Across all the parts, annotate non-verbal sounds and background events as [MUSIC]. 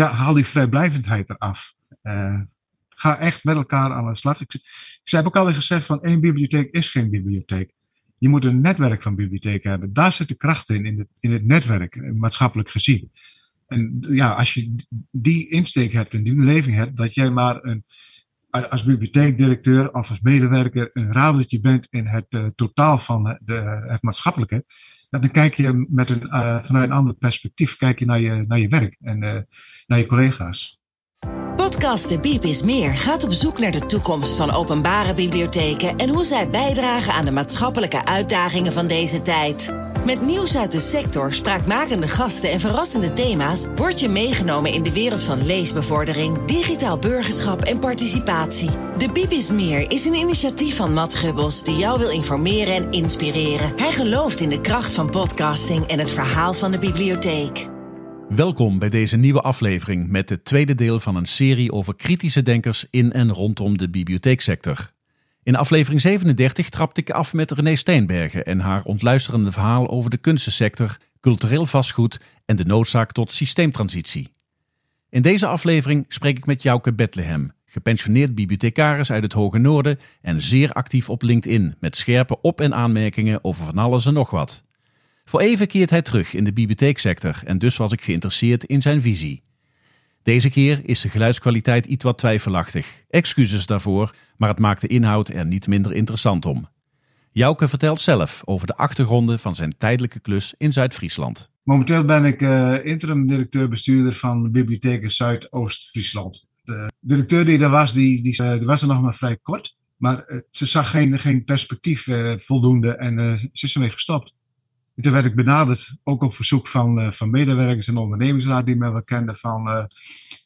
ja, haal die vrijblijvendheid eraf. Uh, ga echt met elkaar aan de slag. Ik, ik heb ook altijd gezegd van één bibliotheek is geen bibliotheek. Je moet een netwerk van bibliotheken hebben. Daar zit de kracht in, in het, in het netwerk, maatschappelijk gezien. En ja, als je die insteek hebt en die beleving hebt, dat jij maar een, als bibliotheekdirecteur of als medewerker een radertje bent in het uh, totaal van de, het maatschappelijke, dan kijk je met een, uh, vanuit een ander perspectief kijk je naar, je naar je werk en uh, naar je collega's. Podcast De Biep is Meer gaat op zoek naar de toekomst van openbare bibliotheken en hoe zij bijdragen aan de maatschappelijke uitdagingen van deze tijd. Met nieuws uit de sector, spraakmakende gasten en verrassende thema's word je meegenomen in de wereld van leesbevordering, digitaal burgerschap en participatie. De Biep is Meer is een initiatief van Matt Gubbels die jou wil informeren en inspireren. Hij gelooft in de kracht van podcasting en het verhaal van de bibliotheek. Welkom bij deze nieuwe aflevering met het tweede deel van een serie over kritische denkers in en rondom de bibliotheeksector. In aflevering 37 trapte ik af met René Steenbergen en haar ontluisterende verhaal over de kunstensector, cultureel vastgoed en de noodzaak tot systeemtransitie. In deze aflevering spreek ik met Jouke Bethlehem, gepensioneerd bibliothecaris uit het Hoge Noorden en zeer actief op LinkedIn met scherpe op- en aanmerkingen over van alles en nog wat. Voor even keert hij terug in de bibliotheeksector en dus was ik geïnteresseerd in zijn visie. Deze keer is de geluidskwaliteit iets wat twijfelachtig. Excuses daarvoor, maar het maakt de inhoud er niet minder interessant om. Jouke vertelt zelf over de achtergronden van zijn tijdelijke klus in Zuid-Friesland. Momenteel ben ik uh, interim directeur-bestuurder van de bibliotheek Zuidoost-Friesland. De directeur die er was, die, die, uh, die was er nog maar vrij kort. Maar uh, ze zag geen, geen perspectief voldoende en ze is ermee gestopt. En toen werd ik benaderd, ook op verzoek van, uh, van medewerkers en ondernemingsraad die me wel kenden, van uh,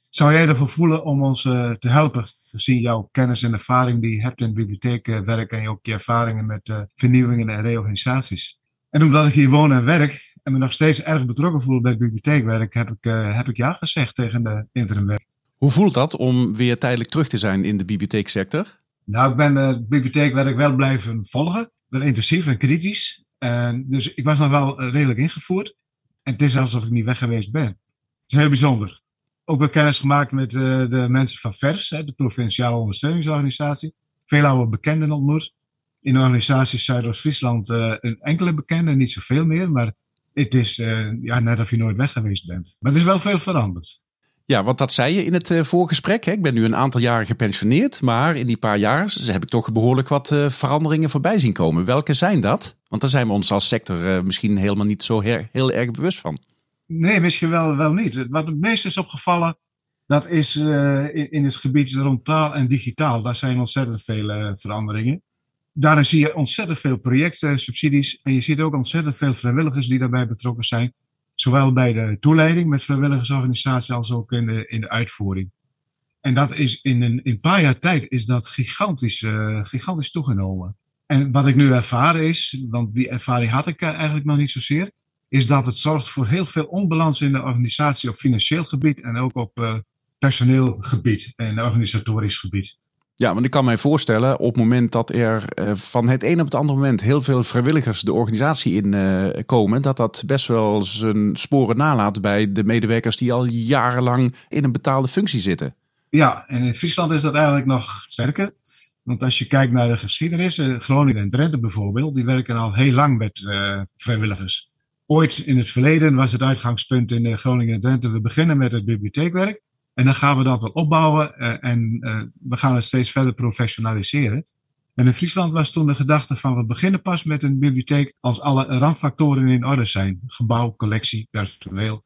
zou jij ervoor voelen om ons uh, te helpen, gezien jouw kennis en ervaring die je hebt in bibliotheekwerk en ook je ervaringen met vernieuwingen en reorganisaties. En omdat ik hier woon en werk en me nog steeds erg betrokken voel bij het bibliotheekwerk, heb ik, heb ik ja gezegd tegen de interimwerk. Hoe voelt dat om weer tijdelijk terug te zijn in de bibliotheeksector? Nou, ik ben het bibliotheekwerk wel blijven volgen. Wel intensief en kritisch. En dus ik was nog wel redelijk ingevoerd. En het is alsof ik niet weg geweest ben. Het is heel bijzonder. Ook wel kennis gemaakt met uh, de mensen van VERS, hè, de Provinciale Ondersteuningsorganisatie. Veel oude bekenden ontmoet. In de organisatie Zuidoost-Friesland uh, een enkele bekende, niet zoveel meer. Maar het is uh, ja, net of je nooit weg geweest bent. Maar het is wel veel veranderd. Ja, want dat zei je in het voorgesprek. Hè? Ik ben nu een aantal jaren gepensioneerd, maar in die paar jaar heb ik toch behoorlijk wat veranderingen voorbij zien komen. Welke zijn dat? Want daar zijn we ons als sector uh, misschien helemaal niet zo heel erg bewust van. Nee, misschien wel, wel niet. Wat het meest is opgevallen, dat is in, in, het gebied rond taal en digitaal. Daar zijn ontzettend veel veranderingen. Daarin zie je ontzettend veel projecten, subsidies. En je ziet ook ontzettend veel vrijwilligers die daarbij betrokken zijn. Zowel bij de toeleiding met vrijwilligersorganisatie als ook in de, in de uitvoering. En dat is in een, in een paar jaar tijd is dat gigantisch, gigantisch toegenomen. En wat ik nu ervaar is, want die ervaring had ik eigenlijk nog niet zozeer, is dat het zorgt voor heel veel onbalans in de organisatie op financieel gebied en ook op uh, personeelgebied en organisatorisch gebied. Ja, want ik kan mij voorstellen op het moment dat er uh, van het een op het andere moment heel veel vrijwilligers de organisatie in uh, komen, dat dat best wel zijn sporen nalaat bij de medewerkers die al jarenlang in een betaalde functie zitten. Ja, en in Friesland is dat eigenlijk nog sterker. Want als je kijkt naar de geschiedenis, uh, Groningen en Drenthe bijvoorbeeld, die werken al heel lang met vrijwilligers. Ooit in het verleden was het uitgangspunt in Groningen en Drenthe, we beginnen met het bibliotheekwerk. En dan gaan we dat wel opbouwen en we gaan het steeds verder professionaliseren. En in Friesland was toen de gedachte van we beginnen pas met een bibliotheek als alle randfactoren in orde zijn. Gebouw, collectie, personeel.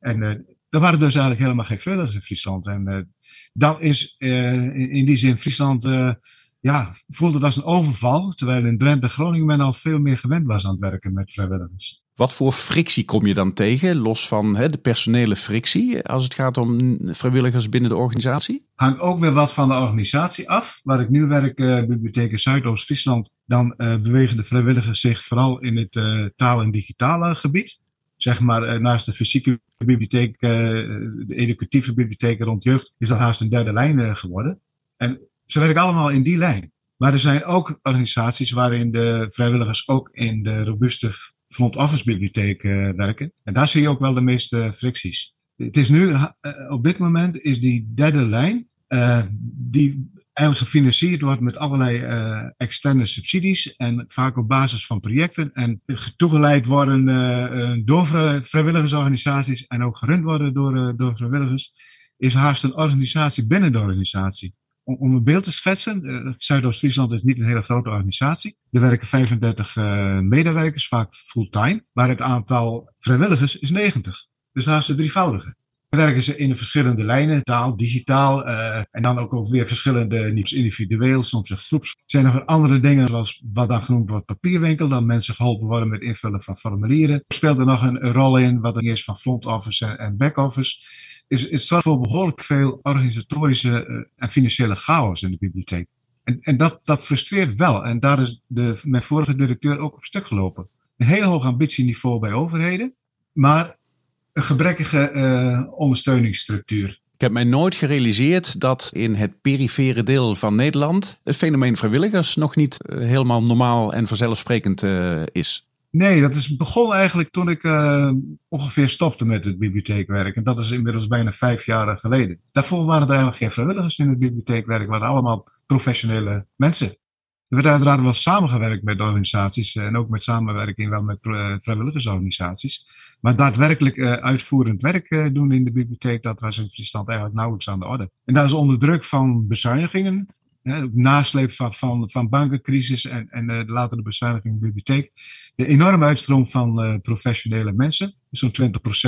En er waren dus eigenlijk helemaal geen vrijwilligers in Friesland. En dat is in, die zin Friesland ja, voelde dat als een overval. Terwijl in Drenthe en Groningen men al veel meer gewend was aan het werken met vrijwilligers. Wat voor frictie kom je dan tegen, los van hè, de personele frictie, als het gaat om vrijwilligers binnen de organisatie? Hangt ook weer wat van de organisatie af. Waar ik nu werk, uh, Bibliotheek Zuidoost-Friesland, dan uh, bewegen de vrijwilligers zich vooral in het uh, taal- en digitale gebied. Zeg maar, naast de fysieke bibliotheek, de educatieve bibliotheek rond jeugd, is dat haast een derde lijn geworden. En ze werken allemaal in die lijn. Maar er zijn ook organisaties waarin de vrijwilligers ook in de robuuste front office bibliotheek uh, werken. En daar zie je ook wel de meeste fricties. Het is nu, op dit moment is die derde lijn, die eigenlijk gefinancierd wordt met allerlei externe subsidies en vaak op basis van projecten en toegeleid worden door vrijwilligersorganisaties en ook gerund worden door, door vrijwilligers, is haast een organisatie binnen de organisatie. Om, een beeld te schetsen, Zuidoost-Friesland is niet een hele grote organisatie. Er werken 35 medewerkers, vaak fulltime, maar het aantal vrijwilligers is 90. Dus haast een drievoudige werken ze in verschillende lijnen, taal, digitaal, uh, en dan ook, ook weer verschillende, niet individueel, soms een groeps. Zijn er andere dingen, zoals wat dan genoemd wordt papierwinkel, dan mensen geholpen worden met invullen van formulieren. Er speelt er nog een, rol in, wat er is van front office en, back office. Is, is zorgt voor behoorlijk veel organisatorische uh, en financiële chaos in de bibliotheek. En, en dat, dat frustreert wel. En daar is de, mijn vorige directeur ook op stuk gelopen. Een heel hoog ambitieniveau bij overheden. Maar een gebrekkige uh, ondersteuningsstructuur. Ik heb mij nooit gerealiseerd dat in het perifere deel van Nederland het fenomeen vrijwilligers nog niet uh, helemaal normaal en vanzelfsprekend uh, is. Nee, dat is begon eigenlijk toen ik ongeveer stopte met het bibliotheekwerk. En dat is inmiddels bijna vijf jaar geleden. Daarvoor waren er eigenlijk geen vrijwilligers in het bibliotheekwerk. waren allemaal professionele mensen. Er werd uiteraard wel samengewerkt met organisaties en ook met samenwerking wel met vrijwilligersorganisaties. Maar daadwerkelijk uh, uitvoerend werk doen in de bibliotheek, dat was in Friesland eigenlijk nauwelijks aan de orde. En dat is onder druk van bezuinigingen, nasleep van, van, van bankencrisis en, en later de bezuiniging in de bibliotheek. De enorme uitstroom van professionele mensen. Zo'n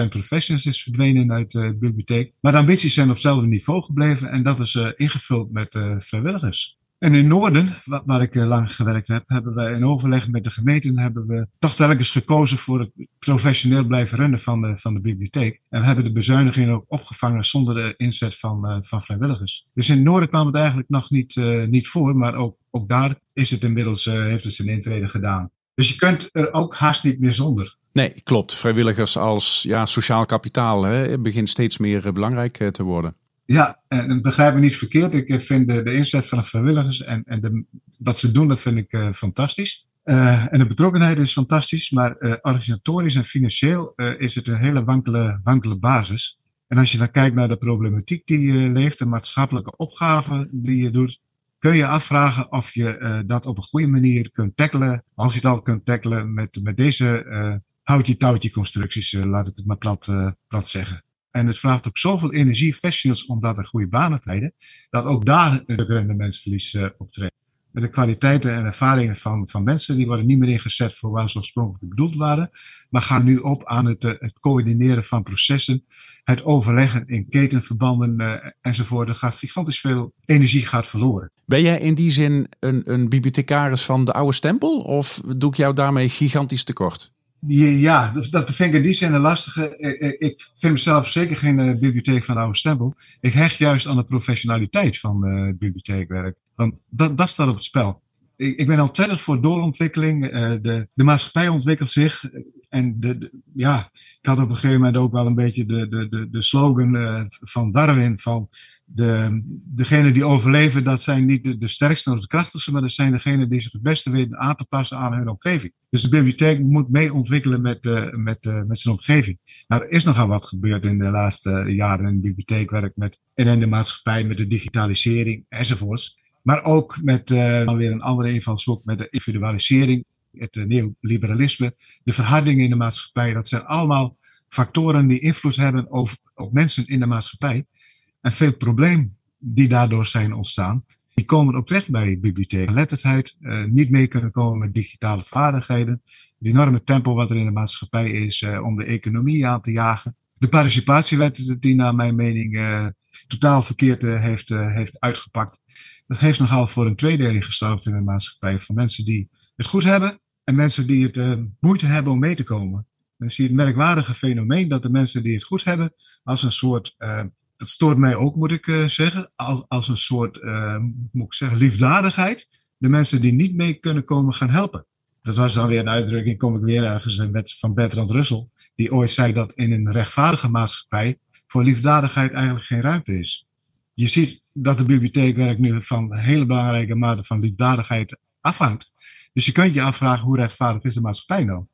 20% professionals is verdwenen uit de bibliotheek. Maar de ambities zijn op hetzelfde niveau gebleven en dat is ingevuld met vrijwilligers. En in Noorden, waar ik eh, lang gewerkt heb, hebben we in overleg met de gemeenten hebben we toch telkens gekozen voor het professioneel blijven runnen van de, van de bibliotheek. En we hebben de bezuinigingen ook opgevangen zonder de inzet van, uh, van vrijwilligers. Dus in Noorden kwam het eigenlijk nog niet, uh, niet voor, maar ook, ook daar is het inmiddels, uh, heeft het zijn intrede gedaan. Dus je kunt er ook haast niet meer zonder. Nee, klopt. Vrijwilligers als ja, sociaal kapitaal hè, begint steeds meer belangrijk te worden. Ja, en begrijp me niet verkeerd. Ik vind de, inzet van de vrijwilligers en, en de, wat ze doen, dat vind ik uh, fantastisch. En de betrokkenheid is fantastisch, maar organisatorisch en financieel is het een hele wankele, wankele basis. En als je dan kijkt naar de problematiek die je leeft, de maatschappelijke opgaven die je doet, kun je afvragen of je dat op een goede manier kunt tackelen. Als je het al kunt tackelen met, met deze houtje-touwtje constructies, laat ik het maar plat, plat zeggen. En het vraagt ook zoveel energie, professionals, om dat een goede banen dat ook daar een rendementsverlies uh, optreedt. De kwaliteiten en ervaringen van, van mensen, die worden niet meer ingezet voor waar ze oorspronkelijk bedoeld waren, maar gaan nu op aan het, uh, het coördineren van processen, het overleggen in ketenverbanden uh, enzovoort. Er gaat gigantisch veel energie gaat verloren. Ben jij in die zin een, een bibliothecaris van de oude stempel of doe ik jou daarmee gigantisch tekort? Ja, dat, vind ik in die zin een lastige. Ik vind mezelf zeker geen uh, bibliotheek van oude stempel. Ik hecht juist aan de professionaliteit van bibliotheekwerk. Want dat, dat staat op het spel. Ik, ik ben ontzettend voor doorontwikkeling. Uh, de, de maatschappij ontwikkelt zich. En de, ja, ik had op een gegeven moment ook wel een beetje de, de, de, de slogan uh, van Darwin van de, degene die overleven, dat zijn niet de, sterkste of de krachtigste, maar dat zijn degenen die zich het beste weten aan te passen aan hun omgeving. Dus de bibliotheek moet mee ontwikkelen met, uh, met, met zijn omgeving. Nou, er is nogal wat gebeurd in de laatste jaren in het bibliotheekwerk met, en in de maatschappij met de digitalisering enzovoorts. Maar ook met uh, weer een andere invalshoek met de individualisering het eh, neoliberalisme, de verharding in de maatschappij. Dat zijn allemaal factoren die invloed hebben over, op mensen in de maatschappij. En veel problemen die daardoor zijn ontstaan, die komen ook terecht bij bibliotheken. Letterdheid, uh, niet mee kunnen komen met digitale vaardigheden. Het enorme tempo wat er in de maatschappij is om de economie aan te jagen. De participatiewet die naar mijn mening uh, totaal verkeerd heeft, heeft uitgepakt. Dat heeft nogal voor een tweedeling gestorven in de maatschappij. Van mensen die het goed hebben en mensen die het uh, moeite hebben om mee te komen. Dan zie je het merkwaardige fenomeen dat de mensen die het goed hebben, als een soort, uh, dat stoort mij ook, moet ik uh, zeggen, als, als een soort, moet ik zeggen, liefdadigheid, de mensen die niet mee kunnen komen gaan helpen. Dat was dan weer een uitdrukking, kom ik weer ergens van Bertrand Russell, die ooit zei dat in een rechtvaardige maatschappij voor liefdadigheid eigenlijk geen ruimte is. Je ziet dat de bibliotheekwerk nu van hele belangrijke mate van liefdadigheid afhangt. Dus je kunt je afvragen hoe rechtvaardig is de maatschappij nou?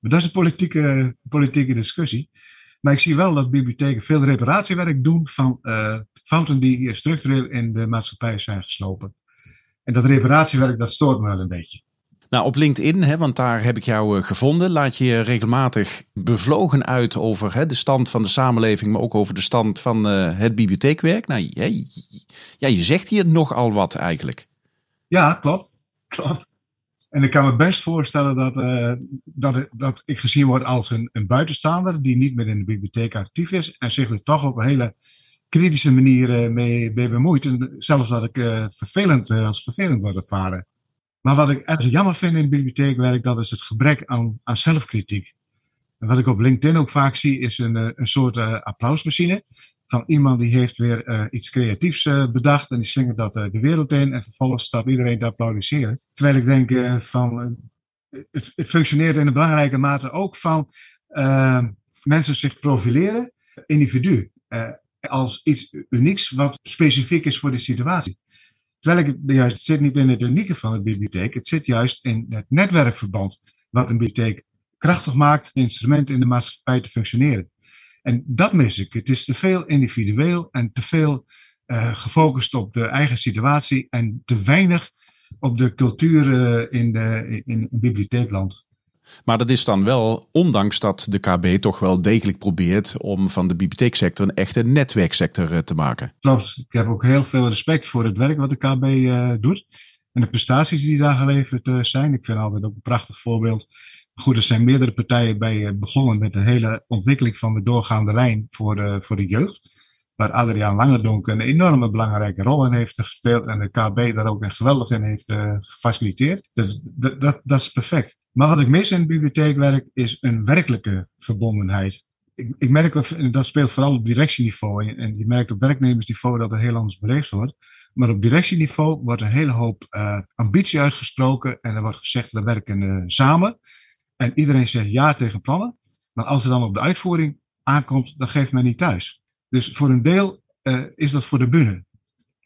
Maar dat is een politieke, politieke discussie. Maar ik zie wel dat bibliotheken veel reparatiewerk doen van uh, fouten die structureel in de maatschappij zijn geslopen. En dat reparatiewerk, dat stoort me wel een beetje. Nou, op LinkedIn, hè, want daar heb ik jou uh, gevonden, laat je regelmatig bevlogen uit over hè, de stand van de samenleving, maar ook over de stand van uh, het bibliotheekwerk. Nou, ja, je zegt hier nogal wat eigenlijk. Ja, klopt. klopt. En ik kan me best voorstellen dat, uh, dat, dat ik gezien word als een, een buitenstaander die niet meer in de bibliotheek actief is en zich er toch op een hele kritische manier mee, mee bemoeit. En zelfs dat ik vervelend, als vervelend word ervaren. Maar wat ik erg jammer vind in bibliotheekwerk, dat is het gebrek aan, aan zelfkritiek. En wat ik op LinkedIn ook vaak zie, is een, een soort applausmachine van iemand die heeft weer uh, iets creatiefs bedacht en die slingert dat de wereld in en vervolgens staat iedereen te applaudisseren. Terwijl ik denk van, het, het, functioneert in een belangrijke mate ook van mensen zich profileren, individu, als iets unieks wat specifiek is voor de situatie. Terwijl ik het juist, zit niet in het unieke van de bibliotheek, het zit juist in het netwerkverband wat een bibliotheek krachtig maakt, instrument in de maatschappij te functioneren. En dat mis ik. Het is te veel individueel en te veel uh, gefocust op de eigen situatie en te weinig op de cultuur uh, in, de, in bibliotheekland. Maar dat is dan wel, ondanks dat de KB toch wel degelijk probeert om van de bibliotheeksector een echte netwerksector eh, te maken. Klopt. Ik heb ook heel veel respect voor het werk wat de KB uh, doet. En de prestaties die daar geleverd uh, zijn. Ik vind altijd ook een prachtig voorbeeld Goed, er zijn meerdere partijen bij eh, begonnen met de hele ontwikkeling van de doorgaande lijn voor de, voor de jeugd. Waar Adriaan Langerdonk een enorme belangrijke rol in heeft gespeeld en de KB daar ook een geweldig in heeft uh, gefaciliteerd. Dus dat, dat, is perfect. Maar wat ik mis in het bibliotheekwerk is een werkelijke verbondenheid. Ik, ik merk, dat speelt vooral op directieniveau. En je merkt op werknemersniveau dat er heel anders beleefd wordt. Maar op directieniveau wordt een hele hoop uh, ambitie uitgesproken. En er wordt gezegd, we werken uh, samen. En iedereen zegt ja tegen plannen. Maar als het dan op de uitvoering aankomt, dan geeft men niet thuis. Dus voor een deel uh, is dat voor de bühne.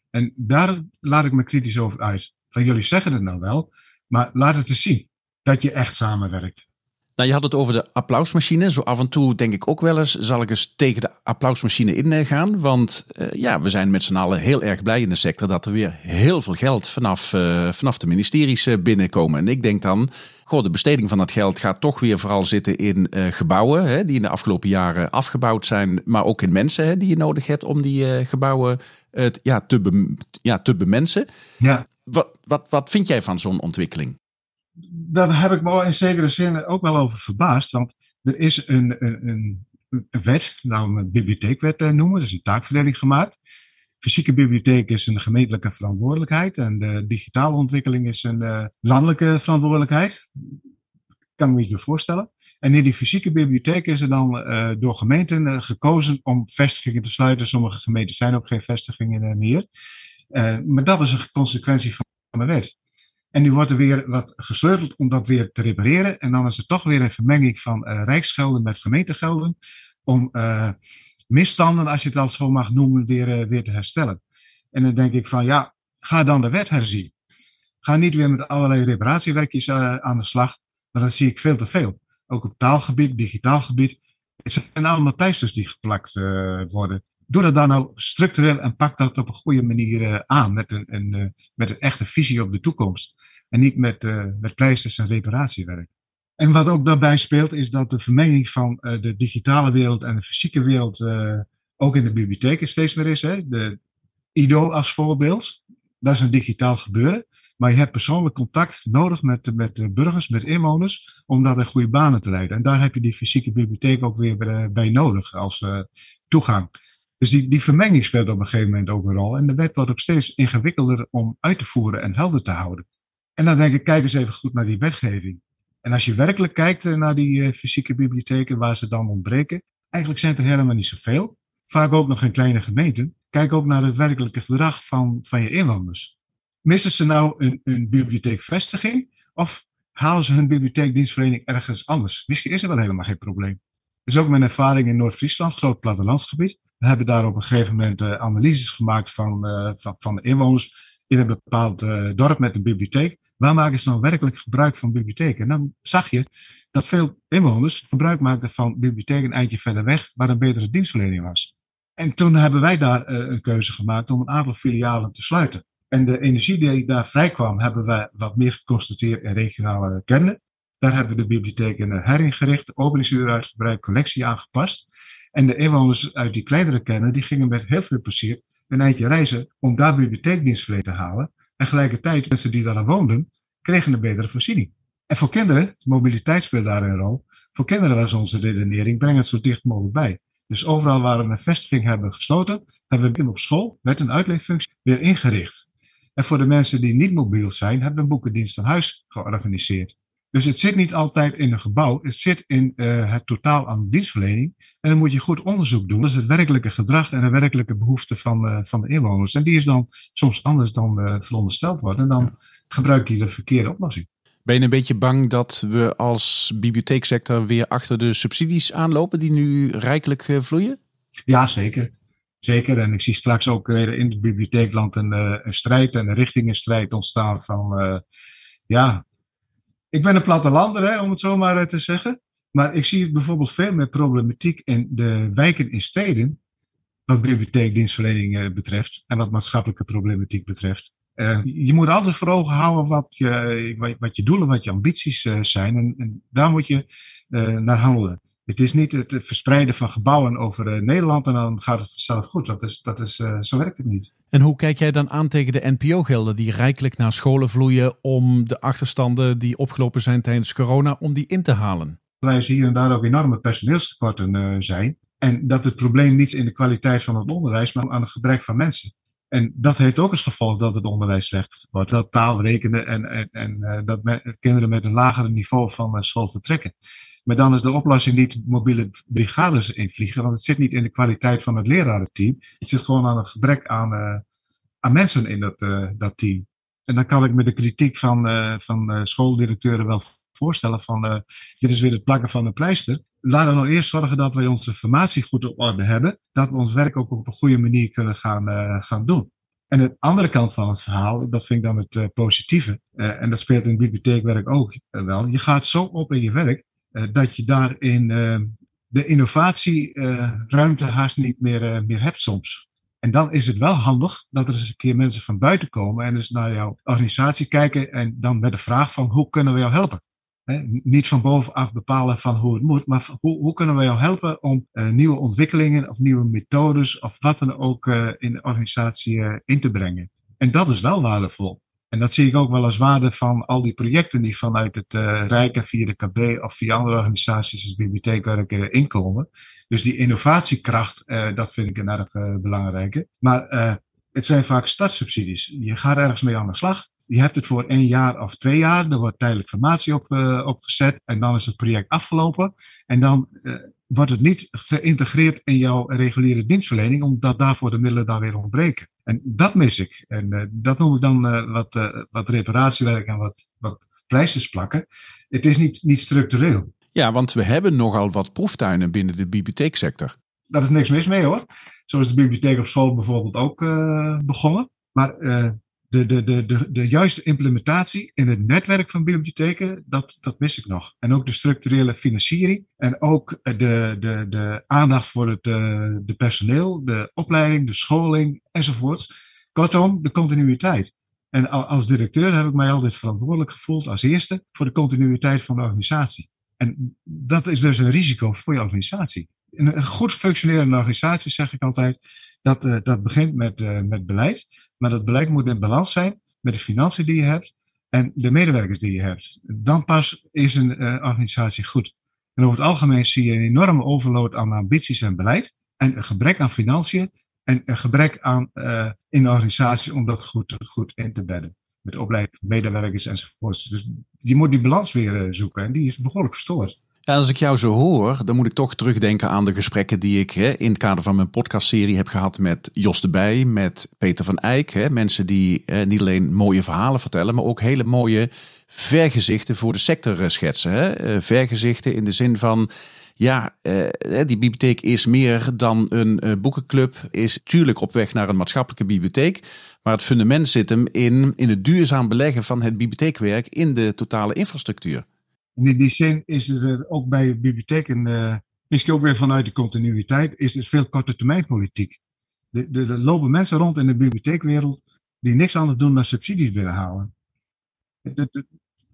En daar laat ik me kritisch over uit. Van jullie zeggen het nou wel, maar laat het eens zien dat je echt samenwerkt. Nou, je had het over de applausmachine. Zo af en toe denk ik ook wel eens, zal ik eens tegen de applausmachine ingaan. Want uh, ja, we zijn met z'n allen heel erg blij in de sector dat er weer heel veel geld vanaf, uh, vanaf de ministeries uh, binnenkomen. En ik denk dan, goh, de besteding van dat geld gaat toch weer vooral zitten in gebouwen hè, die in de afgelopen jaren afgebouwd zijn. Maar ook in mensen hè, die je nodig hebt om die gebouwen ja, te, ja, te bemensen. Ja. Wat, wat, wat vind jij van zo'n ontwikkeling? Daar heb ik me in zekere zin ook wel over verbaasd. Want er is een, een, een, wet, nou een bibliotheekwet eh, noemen, dus een taakverdeling gemaakt. Fysieke bibliotheek is een gemeentelijke verantwoordelijkheid en de digitale ontwikkeling is een uh, landelijke verantwoordelijkheid. Kan ik me iets meer voorstellen. En in die fysieke bibliotheek is er dan uh, door gemeenten gekozen om vestigingen te sluiten. Sommige gemeenten zijn ook geen vestigingen meer. maar dat is een consequentie van de wet. En nu wordt er weer wat gesleuteld om dat weer te repareren. En dan is er toch weer een vermenging van uh, rijksgelden met gemeentegelden. Om uh, misstanden, als je het al zo mag noemen, weer, uh, weer te herstellen. En dan denk ik van ja, ga dan de wet herzien. Ga niet weer met allerlei reparatiewerkjes aan de slag. Want dat zie ik veel te veel. Ook op taalgebied, digitaal gebied. Het zijn allemaal pleisters die geplakt worden doe dat dan nou structureel en pak dat op een goede manier uh, aan. Met een, een, uh, met een echte visie op de toekomst. En niet met, uh, met pleisters en reparatiewerk. En wat ook daarbij speelt, is dat de vermenging van de digitale wereld en de fysieke wereld ook in de bibliotheken steeds meer is. Hè? De IDO als voorbeeld. Dat is een digitaal gebeuren. Maar je hebt persoonlijk contact nodig met, met burgers, met inwoners, om dat in goede banen te leiden. En daar heb je die fysieke bibliotheek ook weer bij nodig als toegang. Dus die, die vermenging speelt op een gegeven moment ook een rol. En de wet wordt ook steeds ingewikkelder om uit te voeren en helder te houden. En dan denk ik, kijk eens even goed naar die wetgeving. En als je werkelijk kijkt eh, naar die uh, fysieke bibliotheken waar ze dan ontbreken, eigenlijk zijn er helemaal niet zoveel. Vaak ook nog in kleine gemeenten. Kijk ook naar het werkelijke gedrag van, van je inwoners. Missen ze nou een, een bibliotheekvestiging of halen ze hun bibliotheekdienstverlening ergens anders? Misschien is er wel helemaal geen probleem. Is ook mijn ervaring in Noord-Friesland, groot plattelandsgebied. We hebben daar op een gegeven moment uh, analyses gemaakt van, uh, van, van de inwoners. in een bepaald dorp met een bibliotheek. Waar maken ze nou werkelijk gebruik van bibliotheken? En dan zag je dat veel inwoners gebruik maakten van bibliotheken een eindje verder weg, waar een betere dienstverlening was. En toen hebben wij daar een keuze gemaakt om een aantal filialen te sluiten. En de energie die daar vrijkwam, hebben we wat meer geconstateerd in regionale kernen. Daar hebben we de bibliotheken heringericht, openingsuren uitgebreid, collectie aangepast. En de inwoners uit die kleinere kernen, die gingen met heel veel plezier een eindje reizen om daar bibliotheekdienstverlening te halen. En gelijkertijd, mensen die daar woonden, kregen een betere voorziening. En voor kinderen, mobiliteit speelt daar een rol. Voor kinderen was onze redenering, breng het zo dicht mogelijk bij. Dus overal waar we een vestiging hebben gesloten, hebben we hem op school met een uitleeffunctie weer ingericht. En voor de mensen die niet mobiel zijn, hebben we een boekendienst aan huis georganiseerd. Dus het zit niet altijd in een gebouw, het zit in uh, het totaal aan dienstverlening. En dan moet je goed onderzoek doen. Dat is het werkelijke gedrag en de werkelijke behoeften van, uh, van de inwoners. En die is dan soms anders dan uh, verondersteld wordt. En dan gebruik je de verkeerde oplossing. Ben je een beetje bang dat we als bibliotheeksector weer achter de subsidies aanlopen die nu rijkelijk vloeien? Ja, zeker. Zeker. En ik zie straks ook weer in het bibliotheekland een, een strijd en een richtingenstrijd ontstaan van, ja, ik ben een plattelander, hè, om het zo maar te zeggen. Maar ik zie bijvoorbeeld veel meer problematiek in de wijken in steden. Wat bibliotheekdienstverlening betreft. En wat maatschappelijke problematiek betreft. Uh, je moet altijd voor ogen houden wat je, wat je doelen, wat je ambities zijn. En, en, daar moet je naar handelen. Het is niet het verspreiden van gebouwen over uh, Nederland en dan gaat het vanzelf goed. Dat is, dat is, uh, zo werkt het niet. En hoe kijk jij dan aan tegen de NPO-gelden die rijkelijk naar scholen vloeien om de achterstanden die opgelopen zijn tijdens corona, om die in te halen? Wij zien hier en daar ook enorme personeelstekorten uh, zijn. En dat het probleem niet in de kwaliteit van het onderwijs, maar aan het gebrek van mensen. En dat heeft ook als gevolg dat het onderwijs slecht wordt. Dat taal rekenen en, en, en dat me, kinderen met een lager niveau van school vertrekken. Maar dan is de oplossing niet mobiele brigades invliegen, want het zit niet in de kwaliteit van het lerarenteam. Het zit gewoon aan een gebrek aan, uh, aan mensen in dat, dat team. En dan kan ik me de kritiek van, van schooldirecteuren wel voorstellen van dit is weer het plakken van een pleister. Laten we nou eerst zorgen dat wij onze formatie goed op orde hebben. Dat we ons werk ook op een goede manier kunnen gaan, gaan doen. En de andere kant van het verhaal, dat vind ik dan het positieve. En dat speelt in het bibliotheekwerk ook wel. Je gaat zo op in je werk dat je daarin de innovatieruimte haast niet meer, meer hebt soms. En dan is het wel handig dat er eens een keer mensen van buiten komen en dus naar jouw organisatie kijken en dan met de vraag van hoe kunnen we jou helpen? He, niet van bovenaf bepalen van hoe het moet, maar hoe, hoe kunnen we jou helpen om nieuwe ontwikkelingen of nieuwe methodes of wat dan ook in de organisatie in te brengen. En dat is wel waardevol. En dat zie ik ook wel als waarde van al die projecten die vanuit het Rijk en via de KB of via andere organisaties als bibliotheekwerk inkomen. Dus die innovatiekracht, dat vind ik een erg belangrijke. Maar het zijn vaak stadssubsidies. Je gaat ergens mee aan de slag. Je hebt het voor één jaar of twee jaar. Er wordt tijdelijk formatie op, uh, opgezet. En dan is het project afgelopen. En dan uh, wordt het niet geïntegreerd in jouw reguliere dienstverlening, omdat daarvoor de middelen dan weer ontbreken. En dat mis ik. En uh, dat noem ik dan wat, wat reparatiewerk en wat, wat prijsjes plakken. Het is niet, niet structureel. Ja, want we hebben nogal wat proeftuinen binnen de bibliotheeksector. Daar is niks mis mee hoor. Zo is de bibliotheek op school bijvoorbeeld ook begonnen. Maar de, de, de, de, de juiste implementatie in het netwerk van bibliotheken, dat, dat mis ik nog. En ook de structurele financiering en ook de, de, de aandacht voor het uh, de personeel, de opleiding, de scholing enzovoorts. Kortom, de continuïteit. En als directeur heb ik mij altijd verantwoordelijk gevoeld als eerste voor de continuïteit van de organisatie. En dat is dus een risico voor je organisatie. Een goed functionerende organisatie, zeg ik altijd, dat, uh, dat begint met, uh, met beleid. Maar dat beleid moet in balans zijn met de financiën die je hebt en de medewerkers die je hebt. Dan pas is een uh, organisatie goed. En over het algemeen zie je een enorme overload aan ambities en beleid. En een gebrek aan financiën. En een gebrek aan in de organisatie om dat goed, goed in te bedden. Met opleiding medewerkers enzovoort. Dus je moet die balans weer zoeken. En die is behoorlijk verstoord. Als ik jou zo hoor, dan moet ik toch terugdenken aan de gesprekken die ik hè, in het kader van mijn podcastserie heb gehad met Jos de Bij, met Peter van Eyck. Hè, mensen die niet alleen mooie verhalen vertellen, maar ook hele mooie vergezichten voor de sector schetsen. Hè. Vergezichten in de zin van ja, die bibliotheek is meer dan een boekenclub. Is natuurlijk op weg naar een maatschappelijke bibliotheek. Maar het fundament zit hem in, in het duurzaam beleggen van het bibliotheekwerk in de totale infrastructuur. In die zin is er ook bij bibliotheken, uh, misschien ook weer vanuit de continuïteit, is er veel korte termijn politiek. Er lopen mensen rond in de bibliotheekwereld die niks anders doen dan subsidies binnenhalen.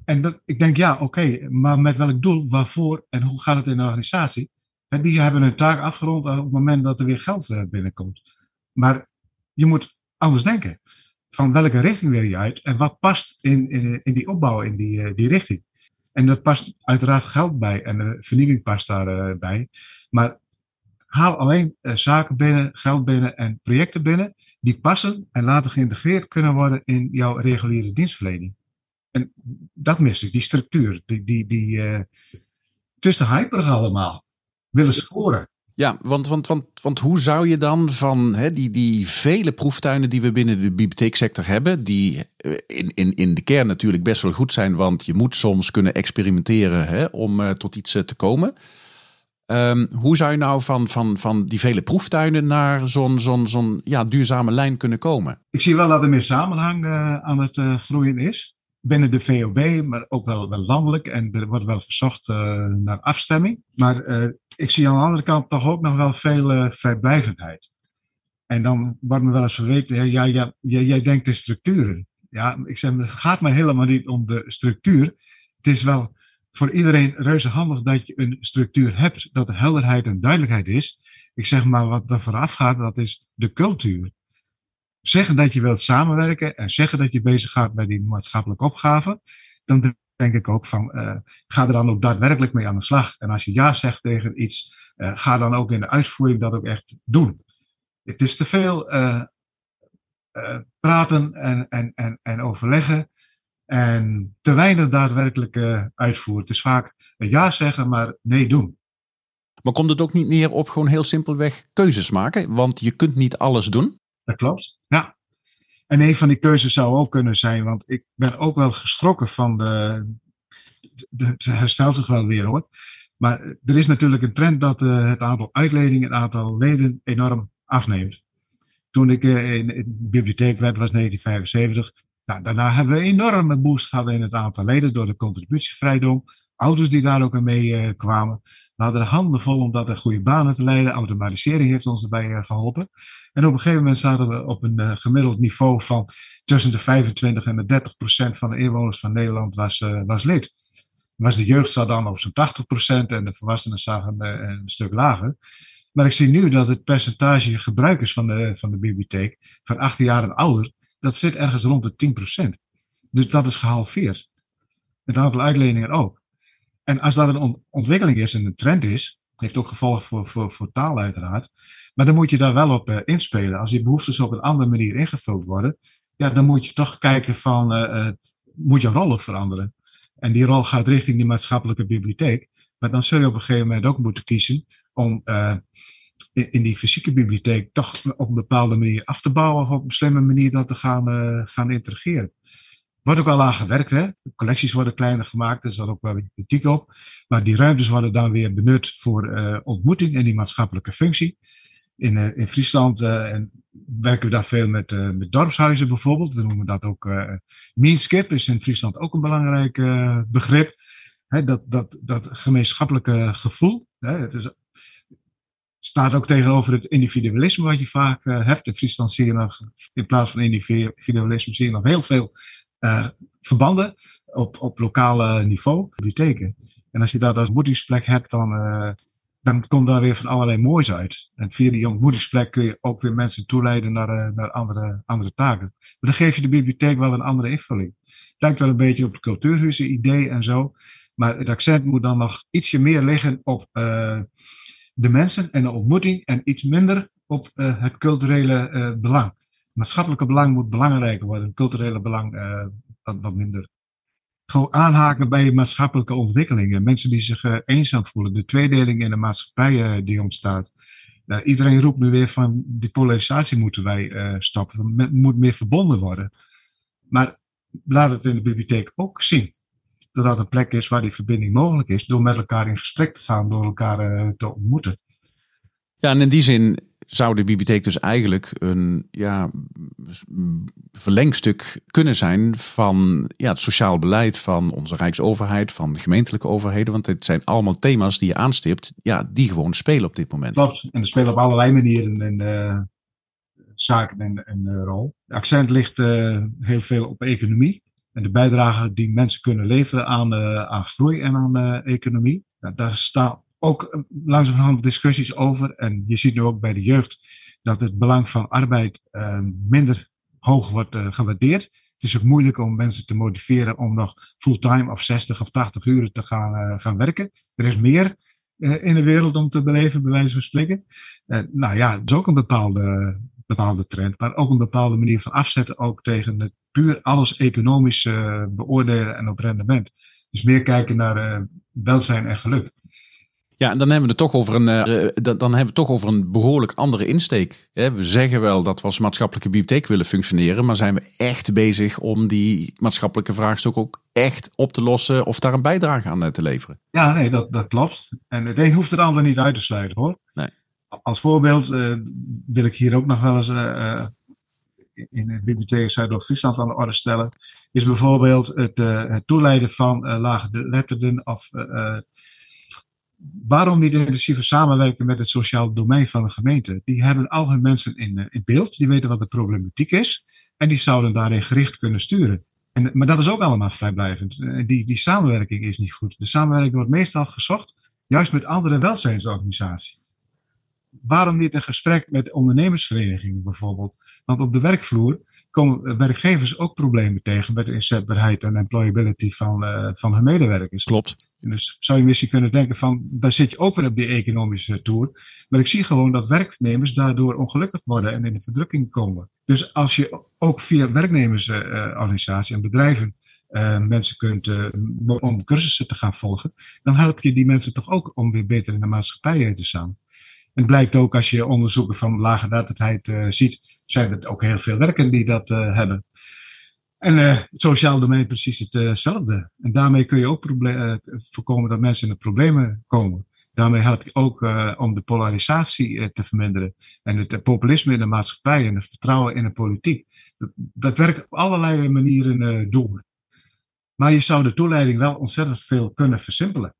En dat, ik denk, ja, oké, maar met welk doel, waarvoor en hoe gaat het in de organisatie? En die hebben hun taak afgerond op het moment dat er weer geld eh, binnenkomt. Maar je moet anders denken. Van welke richting wil je uit en wat past in, in, in die opbouw, in die, eh, die richting? En dat past uiteraard geld bij en de vernieuwing past daarbij. Maar haal alleen uh, zaken binnen, geld binnen en projecten binnen die passen en later geïntegreerd kunnen worden in jouw reguliere dienstverlening. En dat mis ik, die structuur. Die, die, die, uh, het is te hyperig allemaal. Willen scoren. Ja, want, want, want, want hoe zou je dan van hè, die, die vele proeftuinen die we binnen de bibliotheeksector hebben, die eh, in, in, in de kern natuurlijk best wel goed zijn, want je moet soms kunnen experimenteren hè, om uh, tot iets uh, te komen. Um, hoe zou je nou van, van, van die vele proeftuinen naar zo'n zo'n zo'n ja, duurzame lijn kunnen komen? Ik zie wel dat er meer samenhang aan het groeien is binnen de VOB, maar ook wel, wel landelijk. En er wordt wel gezocht uh, naar afstemming. Maar uh, ik zie aan de andere kant toch ook nog wel veel uh, vrijblijvendheid. En dan wordt me wel eens verweten, ja, ja, jij denkt de structuren. Ja, ik zeg, het gaat me helemaal niet om de structuur. Het is wel voor iedereen reuze handig dat je een structuur hebt, dat er helderheid en duidelijkheid is. Ik zeg maar, wat er vooraf gaat, dat is de cultuur zeggen dat je wilt samenwerken en zeggen dat je bezig gaat met die maatschappelijke opgave, dan denk ik ook van, uh, ga er dan ook daadwerkelijk mee aan de slag. En als je ja zegt tegen iets, uh, ga dan ook in de uitvoering dat ook echt doen. Het is te veel uh, praten en, en, en, en overleggen en te weinig daadwerkelijk uitvoeren. Het is vaak ja zeggen, maar nee doen. Maar komt het ook niet neer op gewoon heel simpelweg keuzes maken? Want je kunt niet alles doen. Dat klopt. Ja. En een van die keuzes zou ook kunnen zijn, want ik ben ook wel geschrokken van de. Het herstelt zich wel weer hoor. Maar er is natuurlijk een trend dat uh, het aantal uitledingen, het aantal leden enorm afneemt. Toen ik in, in, de bibliotheek werd, was 1975. Nou, daarna hebben we een enorme boost gehad in het aantal leden door de contributievrijdom ouders die daar ook aan mee uh, kwamen. We hadden de handen vol om dat een goede banen te leiden. Automatisering heeft ons erbij uh, geholpen. En op een gegeven moment zaten we op een uh, gemiddeld niveau van tussen de 25 en de 30 procent van de inwoners van Nederland was, was lid. Was de jeugd zat dan op zo'n 80 procent en de volwassenen zagen een stuk lager. Maar ik zie nu dat het percentage gebruikers van de, van de bibliotheek van 18 jaar en ouder, dat zit ergens rond de 10 procent. Dus dat is gehalveerd. Het aantal uitleningen ook. En als dat een ontwikkeling is en een trend is, heeft ook gevolgen voor, voor, voor taal uiteraard. Maar dan moet je daar wel op uh, inspelen. Als die behoeftes op een andere manier ingevuld worden, ja, dan moet je toch kijken van, uh, uh, moet je rol ook veranderen? En die rol gaat richting die maatschappelijke bibliotheek. Maar dan zul je op een gegeven moment ook moeten kiezen om in, die fysieke bibliotheek toch op een bepaalde manier af te bouwen of op een slimme manier dat te gaan, gaan integreren wordt ook al aan gewerkt. Hè? Collecties worden kleiner gemaakt, er staat ook wel weer kritiek op. Maar die ruimtes worden dan weer benut voor uh, ontmoeting en die maatschappelijke functie. In, uh, in Friesland en werken we daar veel met, met dorpshuizen bijvoorbeeld. We noemen dat ook Meanskip, is in Friesland ook een belangrijk begrip. Hè, dat, dat, dat gemeenschappelijke gevoel. Hè, het is, staat ook tegenover het individualisme wat je vaak hebt. In Friesland zie je nog, in plaats van individualisme, zie je nog heel veel verbanden op, op lokale niveau, bibliotheken. En als je dat als ontmoetingsplek hebt, dan, uh, dan komt daar weer van allerlei moois uit. En via die ontmoetingsplek kun je ook weer mensen toeleiden naar, uh, naar andere, andere taken. Maar dan geef je de bibliotheek wel een andere invulling. Het lijkt wel een beetje op het cultuurhuizen idee en zo. Maar het accent moet dan nog ietsje meer liggen op de mensen en de ontmoeting en iets minder op het culturele belang maatschappelijke belang moet belangrijker worden, culturele belang uh, wat, minder. Gewoon aanhaken bij maatschappelijke ontwikkelingen. Mensen die zich uh, eenzaam voelen, de tweedeling in de maatschappij uh, die ontstaat. iedereen roept nu weer van die polarisatie moeten wij stoppen. We moet meer verbonden worden. Maar laat het in de bibliotheek ook zien. dat dat een plek is waar die verbinding mogelijk is, door met elkaar in gesprek te gaan, door elkaar te ontmoeten. Ja, en in die zin zou de bibliotheek dus eigenlijk een ja, verlengstuk kunnen zijn van ja, het sociaal beleid van onze Rijksoverheid, van de gemeentelijke overheden. Want het zijn allemaal thema's die je aanstipt, ja, die gewoon spelen op dit moment. Klopt, en er spelen op allerlei manieren een uh, zaken een, een rol. De accent ligt uh, heel veel op economie en de bijdrage die mensen kunnen leveren aan, aan groei en aan economie. Daar staat ook eh, langzamerhand discussies over. En je ziet nu ook bij de jeugd dat het belang van arbeid uh, minder hoog wordt uh, gewaardeerd. Het is ook moeilijk om mensen te motiveren om nog fulltime of 60 of 80 uur te gaan, uh, gaan werken. Er is meer in de wereld om te beleven, bij wijze van spreken. nou ja, het is ook een bepaalde, bepaalde trend, maar ook een bepaalde manier van afzetten ook tegen het puur alles economisch beoordelen en op rendement. Dus meer kijken naar welzijn en geluk. Ja, en dan hebben we het toch over een, uh, dan, dan hebben we toch over een behoorlijk andere insteek. We zeggen wel dat we als maatschappelijke bibliotheek willen functioneren, maar zijn we echt bezig om die maatschappelijke vraagstuk ook echt op te lossen of daar een bijdrage aan te leveren? Ja, nee, dat, dat klopt. En het een hoeft het ander niet uit te sluiten hoor. Nee. Als voorbeeld uh, wil ik hier ook nog wel eens uh, in de bibliotheek Zuidoost-Friesland aan de orde stellen, is bijvoorbeeld het, het toeleiden van laaggeletterden of waarom niet intensieve samenwerken met het sociaal domein van de gemeente? Die hebben al hun mensen in, eh, in beeld, die weten wat de problematiek is en die zouden daarin gericht kunnen sturen. En, maar dat is ook allemaal vrijblijvend. Eh, die, die samenwerking is niet goed. De samenwerking wordt meestal gezocht juist met andere welzijnsorganisaties. Waarom niet een gesprek met ondernemersverenigingen bijvoorbeeld? Want op de werkvloer komen werkgevers ook problemen tegen met de inzetbaarheid en employability van, uh, van hun medewerkers. Klopt. dus zou je misschien kunnen denken van, daar zit je ook weer op die economische toer. Maar ik zie gewoon dat werknemers daardoor ongelukkig worden en in de verdrukking komen. Dus als je ook via werknemersorganisaties en bedrijven uh, mensen kunt, uh, om cursussen te gaan volgen, dan help je die mensen toch ook om weer beter in de maatschappij te staan. Het blijkt ook als je onderzoeken van lage datheid uh, ziet, zijn er ook heel veel werken die dat uh, hebben. En uh, het sociale domein precies hetzelfde. en daarmee kun je ook voorkomen dat mensen in de problemen komen. Daarmee help je ook om de polarisatie te verminderen. En het populisme in de maatschappij en het vertrouwen in de politiek. Dat, dat werkt op allerlei manieren door. Maar je zou de toeleiding wel ontzettend veel kunnen versimpelen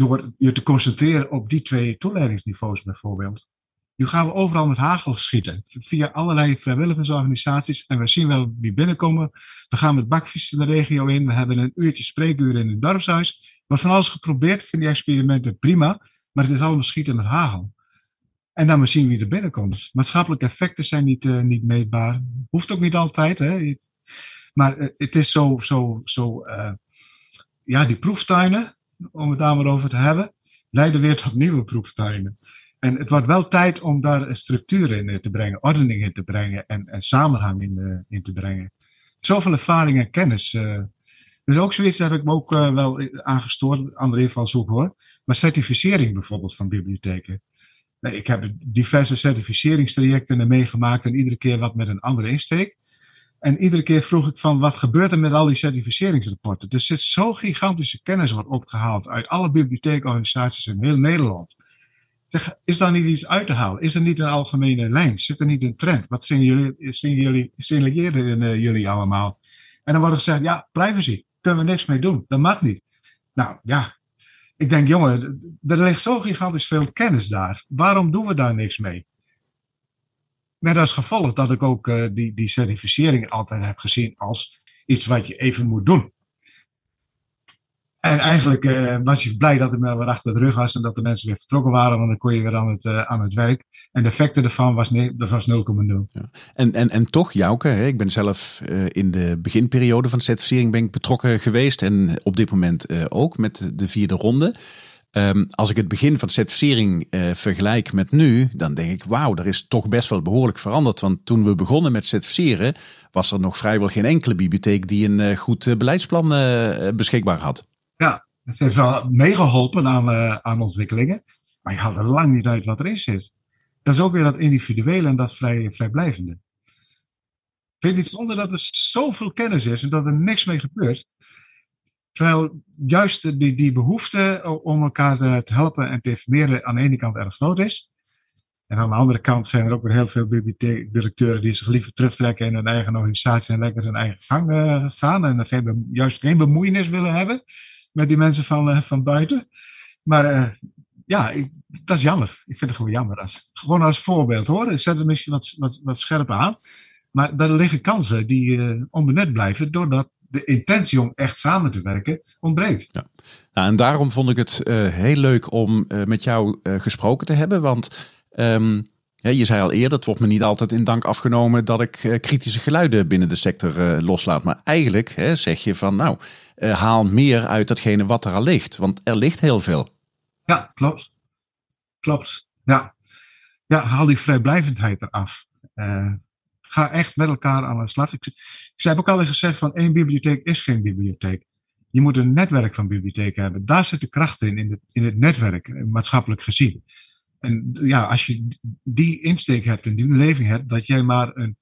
door je te concentreren op die twee toeleidingsniveaus bijvoorbeeld. Nu gaan we overal met hagel schieten. Via allerlei vrijwilligersorganisaties. En we zien wel wie binnenkomen. We gaan met bakfietsen de regio in. We hebben een uurtje spreekuur in het dorpshuis. We van alles geprobeerd. Vind die experimenten prima. Maar het is allemaal schieten met hagel. En dan maar zien wie er binnenkomt. Maatschappelijke effecten zijn niet, uh, niet meetbaar. Hoeft ook niet altijd. Hè? Maar uh, het is zo, zo, zo uh, ja, die proeftuinen om het daar maar over te hebben, leiden weer tot nieuwe proeftuinen. En het wordt wel tijd om daar structuur in eh, te brengen, ordening in te brengen en, en samenhang in, uh, in te brengen. Zoveel ervaring en kennis. Uh, dus ook zoiets heb ik me ook wel aangestoord, andere invalshoek hoor. Maar certificering bijvoorbeeld van bibliotheken. Ik heb diverse certificeringstrajecten meegemaakt en iedere keer wat met een andere insteek. En iedere keer vroeg ik van wat gebeurt er met al die certificeringsrapporten? Dus er zit zo gigantische kennis wordt opgehaald uit alle bibliotheekorganisaties in heel Nederland. Is daar niet iets uit te halen? Is er niet een algemene lijn? Zit er niet een trend? Wat zien jullie, zien jullie, signaleren uh, jullie allemaal? En dan wordt er gezegd, ja, privacy, kunnen we niks mee doen. Dat mag niet. Nou ja, ik denk, jongen, er ligt zo gigantisch veel kennis daar. Waarom doen we daar niks mee? Met als gevolg dat ik ook uh, die, die certificering altijd heb gezien als iets wat je even moet doen. En eigenlijk uh, was je blij dat het maar weer achter de rug was en dat de mensen weer vertrokken waren, want dan kon je weer aan het, uh, aan het werk. En de effecten ervan was, dat was 0,0. Ja. En, en, en toch, Jouke, hè, ik ben zelf in de beginperiode van de certificering ben ik betrokken geweest en op dit moment ook met de vierde ronde. Um, als ik het begin van certificering uh, vergelijk met nu, dan denk ik, wauw, er is toch best wel behoorlijk veranderd. Want toen we begonnen met certificeren, was er nog vrijwel geen enkele bibliotheek die een uh, goed uh, beleidsplan beschikbaar had. Ja, het heeft wel meegeholpen aan, aan ontwikkelingen, maar je haalt er lang niet uit wat erin zit. Dat is ook weer dat individuele en dat vrij, vrijblijvende. Ik vind niet zonder dat er zoveel kennis is en dat er niks mee gebeurt. Terwijl juist die, die behoefte om elkaar te helpen en te informeren aan de ene kant erg groot is. En aan de andere kant zijn er ook weer heel veel bibliotheekdirecteuren die zich liever terugtrekken in hun eigen organisatie en lekker hun eigen gang uh, gaan. En geen, juist geen bemoeienis willen hebben met die mensen van, uh, van buiten. Maar ja, ik, dat is jammer. Ik vind het gewoon jammer. Als, gewoon als voorbeeld hoor. Ik zet het misschien wat, wat, wat scherper aan. Maar daar liggen kansen die onbenut blijven doordat de intentie om echt samen te werken ontbreekt. Ja. Nou, en daarom vond ik het heel leuk om met jou gesproken te hebben. Want Um, je zei al eerder, het wordt me niet altijd in dank afgenomen dat ik kritische geluiden binnen de sector loslaat. Maar eigenlijk hè, zeg je van nou, haal meer uit datgene wat er al ligt. Want er ligt heel veel. Ja, klopt. Klopt. Ja, ja haal die vrijblijvendheid eraf. Ga echt met elkaar aan de slag. Ik, ik heb ook al gezegd van één bibliotheek is geen bibliotheek. Je moet een netwerk van bibliotheken hebben. Daar zit de kracht in, in het, in het netwerk, maatschappelijk gezien. En ja, als je die insteek hebt en die beleving hebt, dat jij maar een,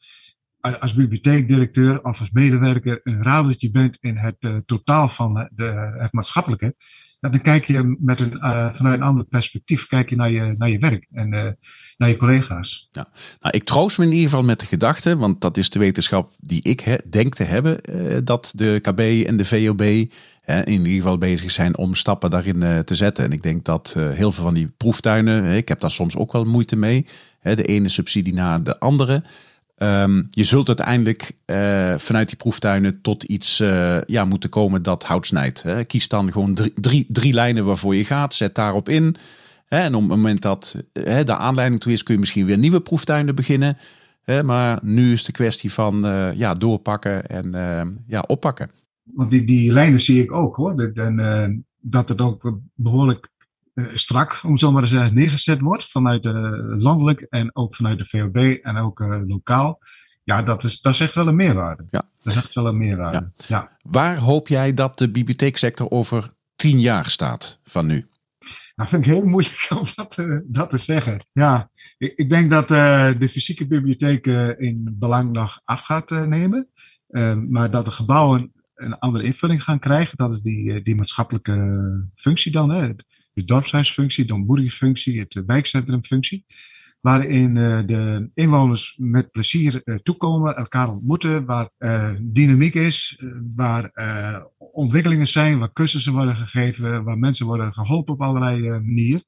als bibliotheekdirecteur of als medewerker een radertje bent in het uh, totaal van de, het maatschappelijke, dan kijk je met een, uh, vanuit een ander perspectief kijk je naar, je, naar je werk en naar je collega's. Ja. Nou, ik troost me in ieder geval met de gedachte, want dat is de wetenschap die ik denk te hebben, dat de KB en de VOB in ieder geval bezig zijn om stappen daarin te zetten. En ik denk dat heel veel van die proeftuinen, ik heb daar soms ook wel moeite mee. De ene subsidie na de andere. Um, je zult uiteindelijk uh, vanuit die proeftuinen tot iets ja, moeten komen dat hout snijdt. Hè. Kies dan gewoon drie, drie, drie lijnen waarvoor je gaat, zet daarop in. Hè, en op het moment dat de aanleiding toe is, kun je misschien weer nieuwe proeftuinen beginnen. maar nu is de kwestie van ja, doorpakken en ja, oppakken want die, die lijnen zie ik ook hoor. Dat het ook behoorlijk strak, om zo maar te zeggen, neergezet wordt. Vanuit de landelijk en ook vanuit de VOB en ook uh, lokaal. Ja, dat is, dat is echt wel een meerwaarde. Ja. Dat is echt wel een meerwaarde. Ja. ja. Waar hoop jij dat de bibliotheeksector over tien jaar staat van nu? Nou, vind ik heel moeilijk [LAUGHS] om dat, te, dat te zeggen. Ja, ik, ik denk dat uh, de fysieke bibliotheek uh, in belang nog af gaat uh, nemen. maar dat de gebouwen een andere invulling gaan krijgen. Dat is die, eh, die maatschappelijke functie dan. Hè? De dorpshuisfunctie, de ontmoetingsfunctie, het wijkcentrumfunctie. Waarin uh, de inwoners met plezier uh, toekomen, elkaar ontmoeten, waar dynamiek is, waar ontwikkelingen zijn, waar cursussen worden gegeven, waar mensen worden geholpen op allerlei manieren.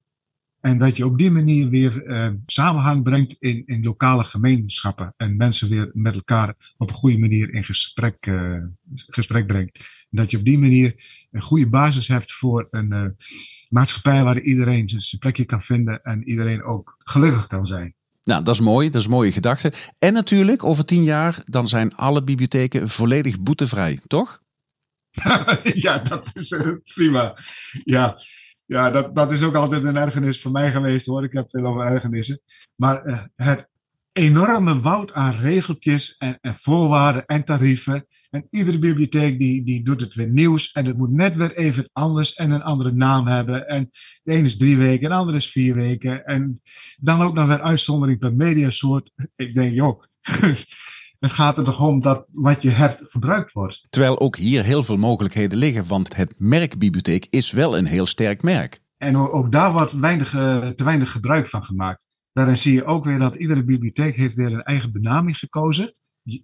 En dat je op die manier weer uh, samenhang brengt in, in lokale gemeenschappen. En mensen weer met elkaar op een goede manier in gesprek, uh, gesprek brengt. En dat je op die manier een goede basis hebt voor een uh, maatschappij waar iedereen zijn plekje kan vinden en iedereen ook gelukkig kan zijn. Nou, dat is mooi. Dat is een mooie gedachte. En natuurlijk, over tien jaar, dan zijn alle bibliotheken volledig boetevrij, toch? [LAUGHS] ja, dat is prima. Ja, ja, dat, dat is ook altijd een ergernis voor mij geweest hoor. Ik heb veel over ergernissen. Maar uh, het enorme woud aan regeltjes en, en voorwaarden en tarieven. En iedere bibliotheek die, die doet het weer nieuws. En het moet net weer even anders en een andere naam hebben. En de ene is drie weken, de andere is vier weken. En dan ook nog weer uitzondering per mediasoort. Ik denk, joh. [LAUGHS] Het gaat er toch om dat wat je hebt gebruikt wordt. Terwijl ook hier heel veel mogelijkheden liggen, want het merk bibliotheek is wel een heel sterk merk. En ook daar wordt weinig, uh, te weinig gebruik van gemaakt. Daarin zie je ook weer dat iedere bibliotheek heeft weer een eigen benaming gekozen.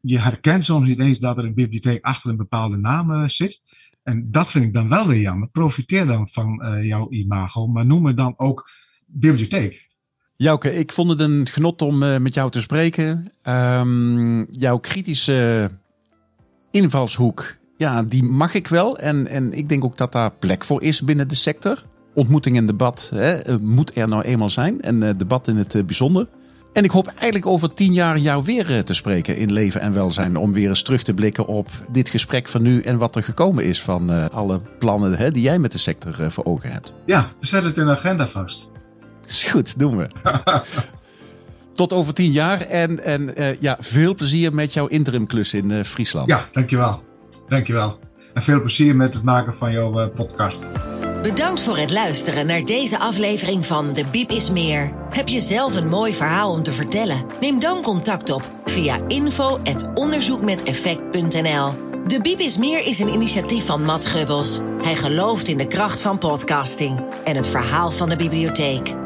Je, herkent soms niet eens dat er een bibliotheek achter een bepaalde naam uh, zit. En dat vind ik dan wel weer jammer. Profiteer dan van uh, jouw imago, maar noem het dan ook bibliotheek. Jouke, ik vond het een genot om uh, met jou te spreken. Um, jouw kritische invalshoek, ja, die mag ik wel. En, en ik denk ook dat daar plek voor is binnen de sector. Ontmoeting en debat hè, eh, moet er nou eenmaal zijn. En uh, debat in het bijzonder. En ik hoop eigenlijk over tien jaar jou weer te spreken in leven en welzijn. Om weer eens terug te blikken op dit gesprek van nu en wat er gekomen is van alle plannen hè, die jij met de sector voor ogen hebt. Ja, we zetten het in de agenda vast. Is goed, doen we. [LAUGHS] Tot over tien jaar en, en uh, ja, veel plezier met jouw interimklus in uh, Friesland. Ja, dankjewel. Dankjewel. En veel plezier met het maken van jouw uh, podcast. Bedankt voor het luisteren naar deze aflevering van De Biep is Meer. Heb je zelf een mooi verhaal om te vertellen? Neem dan contact op via info.onderzoekmeteffect.nl De Bibis Meer is een initiatief van Matt Gubbels. Hij gelooft in de kracht van podcasting en het verhaal van de bibliotheek.